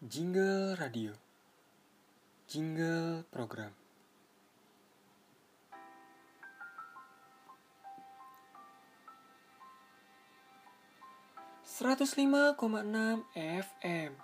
Jingle radio. Jingle program. Enam FM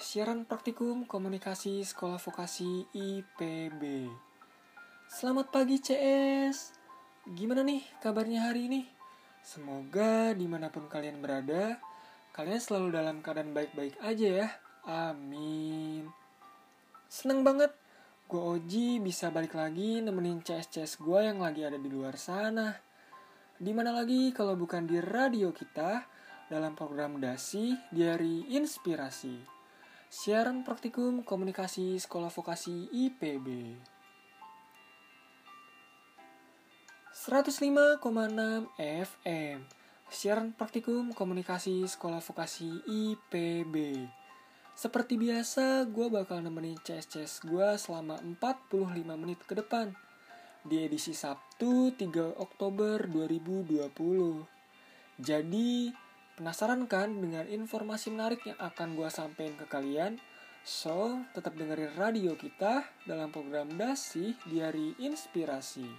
Siaran Praktikum Komunikasi Sekolah Vokasi IPB Selamat pagi CS Gimana nih kabarnya hari ini? Semoga di mana pun kalian berada Kalian selalu dalam keadaan baik-baik aja ya Amin. Seneng banget. Gue Oji bisa balik lagi nemenin CS-CS gue yang lagi ada di luar sana. Di mana lagi kalau bukan di radio kita? Dalam program DASI Diari Inspirasi. Siaran Praktikum Komunikasi Sekolah Vokasi IPB 105,6 FM Siaran Praktikum Komunikasi Sekolah Vokasi IPB Seperti biasa, gue bakal nemenin CS-CS gue selama 45 menit ke depan di edisi Sabtu 3 Oktober 2020. Jadi, Penasaran kan dengan informasi menarik yang akan gue sampaikan ke kalian? So, tetap dengerin radio kita dalam program Dasi Diari Inspirasi.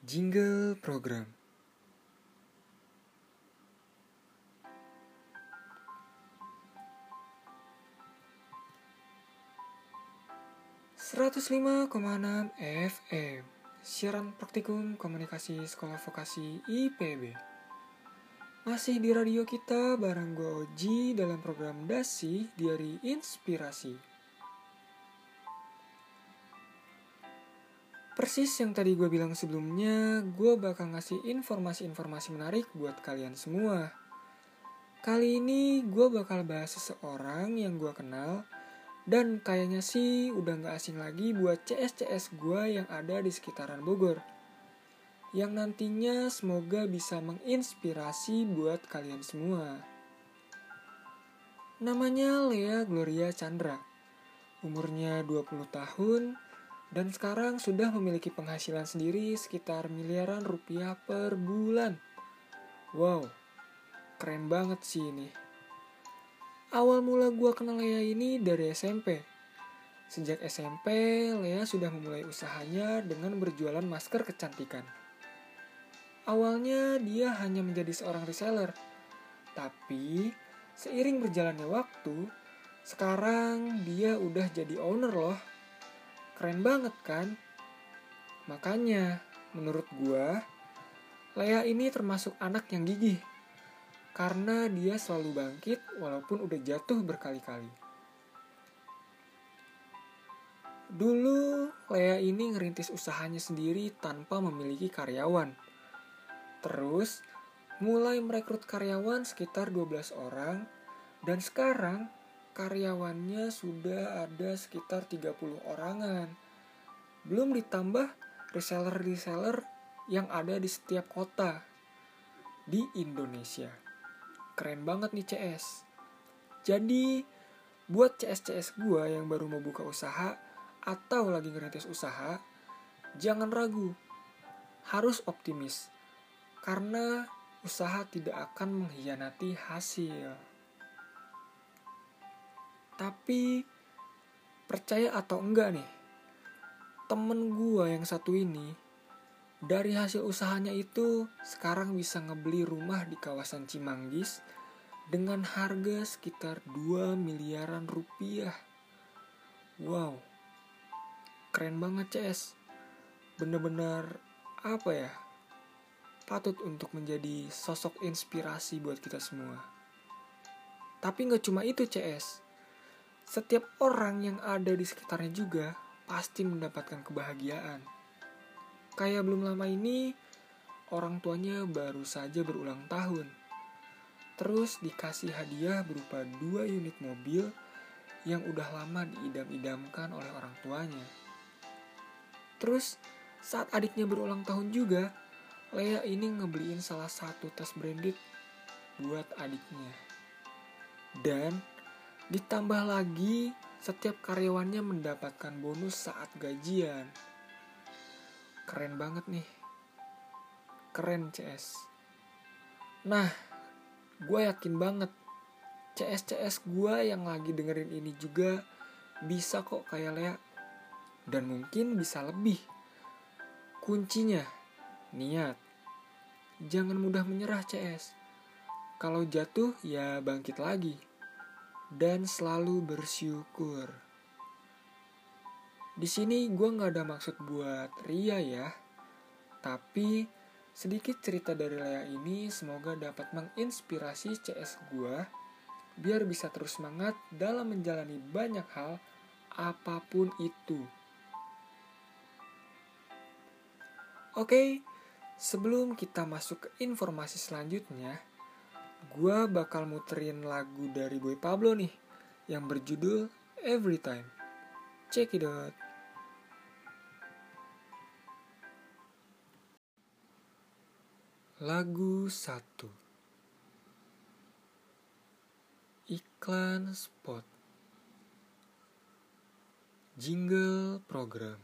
Jingle Program Seratus lima koma enam FM Siaran Praktikum Komunikasi Sekolah Vokasi IPB Masih di radio kita bareng gue Oji dalam program Dasi Diari Inspirasi. Persis yang tadi gue bilang sebelumnya, gue bakal ngasih informasi-informasi menarik buat kalian semua. Kali ini gue bakal bahas seseorang yang gue kenal dan kayaknya sih udah gak asing lagi buat CS-CS gue yang ada di sekitaran Bogor. Yang nantinya semoga bisa menginspirasi buat kalian semua. Namanya Lea Gloria Chandra. Umurnya 20 tahun dan sekarang sudah memiliki penghasilan sendiri sekitar miliaran rupiah per bulan. Wow, keren banget sih ini. Awal mula gue kenal Lea ini dari SMP. Sejak SMP, Lea sudah memulai usahanya dengan berjualan masker kecantikan. Awalnya dia hanya menjadi seorang reseller, tapi seiring berjalannya waktu, sekarang dia udah jadi owner loh. Keren banget kan? Makanya, menurut gua, Lea ini termasuk anak yang gigih karena dia selalu bangkit walaupun udah jatuh berkali-kali. Dulu, Lea ini ngerintis usahanya sendiri tanpa memiliki karyawan. Terus, mulai merekrut karyawan sekitar 12 orang, dan sekarang karyawannya sudah ada sekitar 30 orangan. Belum ditambah reseller-reseller yang ada di setiap kota di Indonesia. Keren banget nih CS. Jadi, buat CS-CS gue yang baru mau buka usaha atau lagi ngerintis usaha, jangan ragu. Harus optimis. Karena usaha tidak akan mengkhianati hasil. Tapi, percaya atau enggak nih, temen gue yang satu ini, dari hasil usahanya itu sekarang bisa ngebeli rumah di kawasan Cimanggis dengan harga sekitar 2 miliaran rupiah. Wow, keren banget CS. Bener-bener apa ya, patut untuk menjadi sosok inspirasi buat kita semua. Tapi nggak cuma itu CS. Setiap orang yang ada di sekitarnya juga pasti mendapatkan kebahagiaan. Kayak belum lama ini, orang tuanya baru saja berulang tahun. Terus dikasih hadiah berupa dua unit mobil yang udah lama diidam-idamkan oleh orang tuanya. Terus saat adiknya berulang tahun juga, Lea ini ngebeliin salah satu tas branded buat adiknya. Dan ditambah lagi setiap karyawannya mendapatkan bonus saat gajian. Keren banget nih. Keren CS. Nah, gue yakin banget CS-CS gue yang lagi dengerin ini juga bisa kok kayak Lea. Dan mungkin bisa lebih. Kuncinya, niat. Jangan mudah menyerah CS. Kalau jatuh ya bangkit lagi. Dan selalu bersyukur. Di sini gue nggak ada maksud buat ria ya. Tapi sedikit cerita dari Lea ini semoga dapat menginspirasi CS gue biar bisa terus semangat dalam menjalani banyak hal apa pun itu. Oke, sebelum kita masuk ke informasi selanjutnya, gue bakal muterin lagu dari Boy Pablo nih yang berjudul Every Time. Check it out. Lagu 1 Iklan spot. Jingle program.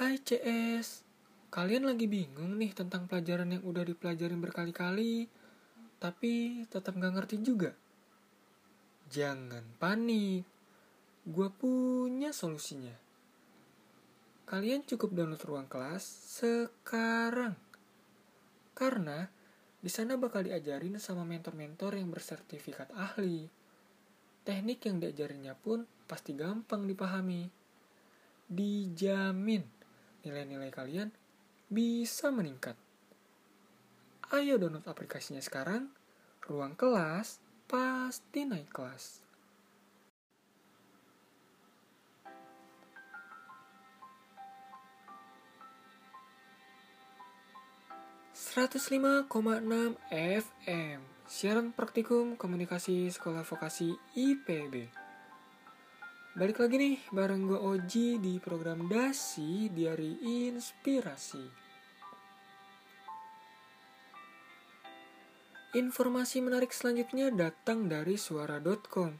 Hai CS Kalian lagi bingung nih tentang pelajaran yang udah dipelajarin berkali-kali Tapi tetap gak ngerti juga. Jangan panik Gue punya solusinya kalian cukup download ruang kelas sekarang. Karena di sana bakal diajarin sama mentor-mentor yang bersertifikat ahli. Teknik yang diajarinnya pun pasti gampang dipahami. Dijamin nilai-nilai kalian bisa meningkat. Ayo download aplikasinya sekarang. Ruang kelas pasti naik kelas. 105,6 FM Siaran Praktikum Komunikasi Sekolah Vokasi IPB Balik lagi nih bareng gue Oji di program Dasi Diari Inspirasi. Informasi menarik selanjutnya datang dari suara.com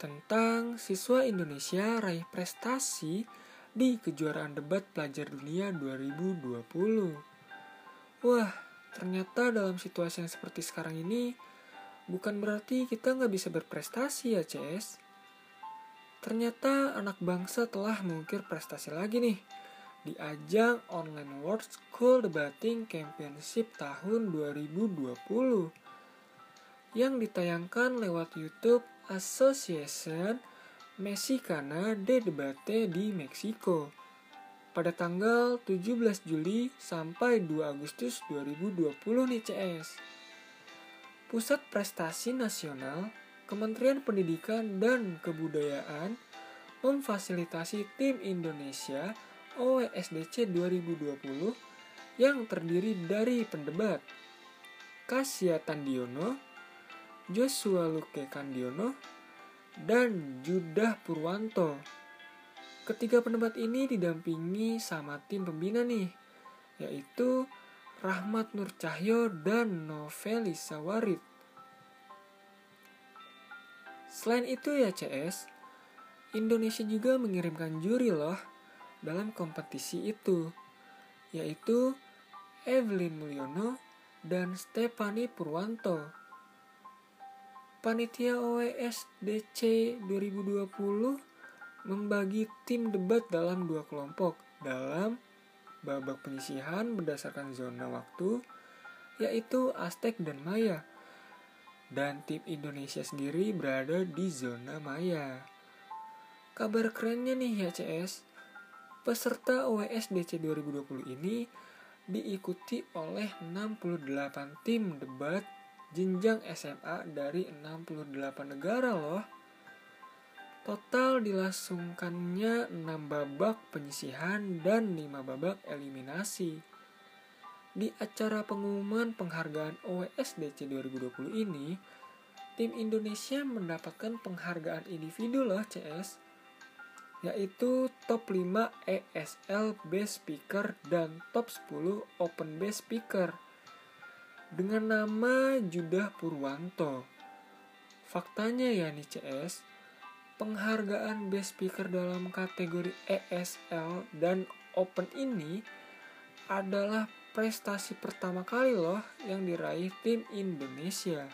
Tentang siswa Indonesia raih prestasi di kejuaraan debat pelajar dunia 2020 Wah, ternyata dalam situasi yang seperti sekarang ini, bukan berarti kita nggak bisa berprestasi ya, CS. Ternyata anak bangsa telah mengukir prestasi lagi nih di ajang Online World School Debating Championship tahun 2020 yang ditayangkan lewat YouTube Association Mexicana de Debate di Meksiko pada tanggal 17 Juli sampai 2 Agustus 2020 nih CS. Pusat Prestasi Nasional Kementerian Pendidikan dan Kebudayaan memfasilitasi tim Indonesia OESDC 2020 yang terdiri dari pendebat Kasya Tandiono, Joshua Luke Kandiono, dan Judah Purwanto Ketiga pendebat ini didampingi sama tim pembina nih, yaitu Rahmat Nur Cahyo dan Noveli Sawarit. Selain itu ya CS, Indonesia juga mengirimkan juri loh dalam kompetisi itu, yaitu Evelyn Mulyono dan Stefani Purwanto. Panitia OES DC 2020 membagi tim debat dalam dua kelompok dalam babak penyisihan berdasarkan zona waktu yaitu Aztec dan Maya. Dan tim Indonesia sendiri berada di zona Maya. Kabar kerennya nih ya CS, peserta OES DC 2020 ini diikuti oleh 68 tim debat jenjang SMA dari 68 negara loh. Total dilangsungkannya 6 babak penyisihan dan 5 babak eliminasi. Di acara pengumuman penghargaan OESDC 2020 ini, tim Indonesia mendapatkan penghargaan individu loh CS, yaitu top 5 ESL Best Speaker dan top 10 Open Best Speaker dengan nama Judah Purwanto. Faktanya ya nih CS, penghargaan Best Speaker dalam kategori ESL dan Open ini adalah prestasi pertama kali loh yang diraih tim Indonesia.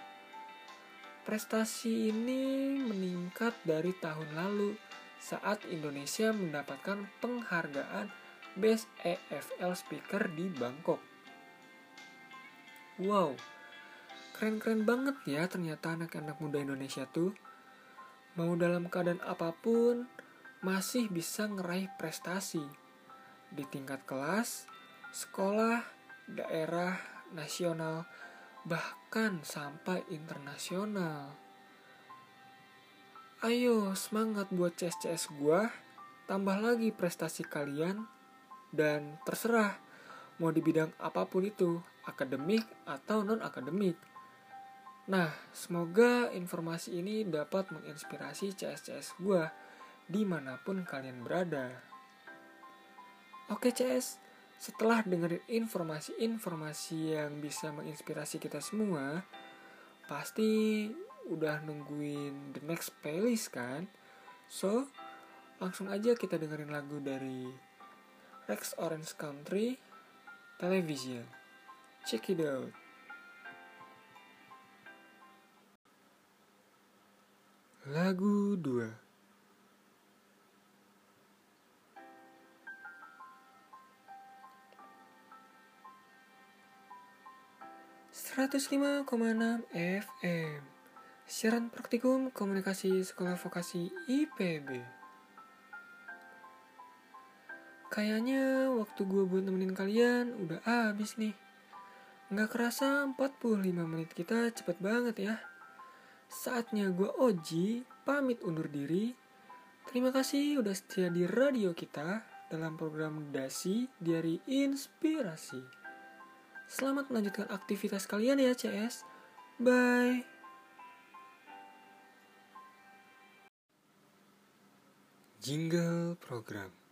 Prestasi ini meningkat dari tahun lalu saat Indonesia mendapatkan penghargaan Best EFL Speaker di Bangkok. Wow, keren-keren banget ya ternyata anak-anak muda Indonesia tuh. Mau dalam keadaan apa pun, masih bisa ngeraih prestasi di tingkat kelas, sekolah, daerah, nasional, bahkan sampai internasional. Ayo semangat buat CS-CS gua, tambah lagi prestasi kalian, dan terserah mau di bidang apa pun itu, akademik atau non-akademik. Nah, semoga informasi ini dapat menginspirasi CS-CS gua di mana pun kalian berada. Oke CS, setelah dengerin informasi-informasi yang bisa menginspirasi kita semua, pasti udah nungguin the next playlist kan? So, langsung aja kita dengerin lagu dari Rex Orange Country Television. Check it out. Lagu 2 105,6 FM Siaran Praktikum Komunikasi Sekolah Vokasi IPB Kayaknya waktu gue buat nemenin kalian udah habis nih. Nggak kerasa 45 menit kita cepet banget ya Saatnya gue Oji pamit undur diri Terima kasih udah setia di radio kita dalam program Dasi Diari Inspirasi. Selamat melanjutkan aktivitas kalian ya CS. Bye. Jingle program.